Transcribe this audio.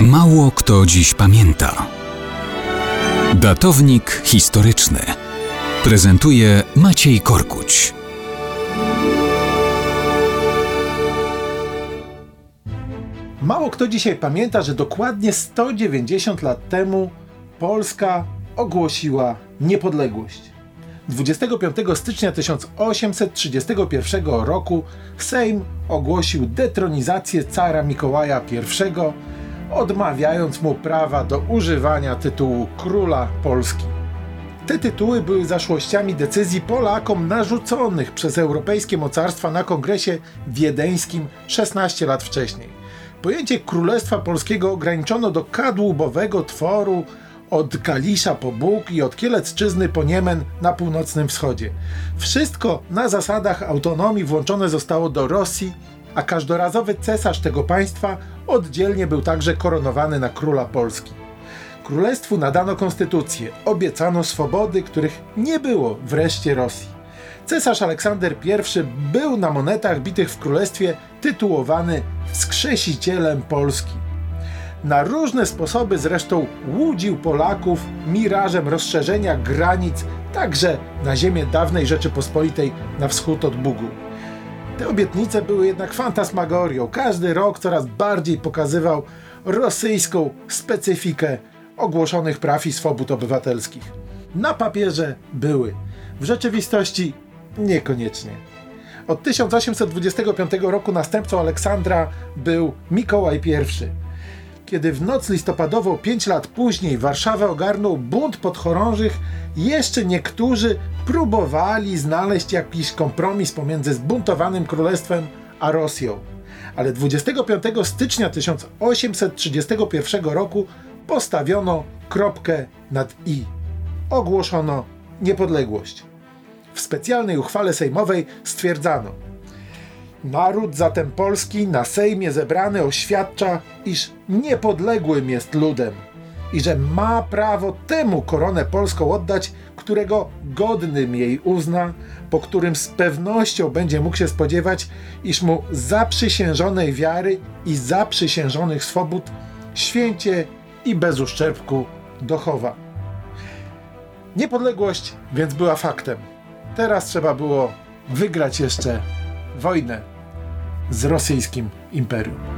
Mało kto dziś pamięta. Datownik historyczny prezentuje Maciej Korkuć. Mało kto dzisiaj pamięta, że dokładnie 190 lat temu Polska ogłosiła niepodległość. 25 stycznia 1831 roku Sejm ogłosił detronizację cara Mikołaja I, odmawiając mu prawa do używania tytułu króla Polski. Te tytuły były zaszłościami decyzji Polakom narzuconych przez europejskie mocarstwa na kongresie wiedeńskim 16 lat wcześniej. Pojęcie Królestwa Polskiego ograniczono do kadłubowego tworu od Kalisza po Bóg i od Kielecczyzny po Niemen na północnym wschodzie. Wszystko na zasadach autonomii włączone zostało do Rosji, a każdorazowy cesarz tego państwa oddzielnie był także koronowany na króla Polski. Królestwu nadano konstytucję, obiecano swobody, których nie było wreszcie Rosji. Cesarz Aleksander I był na monetach bitych w królestwie tytułowany wskrzesicielem Polski. Na różne sposoby zresztą łudził Polaków mirażem rozszerzenia granic także na ziemię dawnej Rzeczypospolitej na wschód od Bugu. Te obietnice były jednak fantasmagorią. Każdy rok coraz bardziej pokazywał rosyjską specyfikę ogłoszonych praw i swobód obywatelskich. Na papierze były, w rzeczywistości niekoniecznie. Od 1825 roku następcą Aleksandra był Mikołaj I. Kiedy w noc listopadową 5 lat później Warszawę ogarnął bunt podchorążych, jeszcze niektórzy próbowali znaleźć jakiś kompromis pomiędzy zbuntowanym królestwem a Rosją. Ale 25 stycznia 1831 roku postawiono kropkę nad i. Ogłoszono niepodległość. W specjalnej uchwale sejmowej stwierdzano: Naród zatem polski na Sejmie zebrany oświadcza, iż niepodległym jest ludem i że ma prawo temu koronę polską oddać, którego godnym jej uzna, po którym z pewnością będzie mógł się spodziewać, iż mu zaprzysiężonej wiary i zaprzysiężonych swobód święcie i bez uszczerbku dochowa. Niepodległość więc była faktem. Teraz trzeba było wygrać jeszcze wojnę z rosyjskim imperium.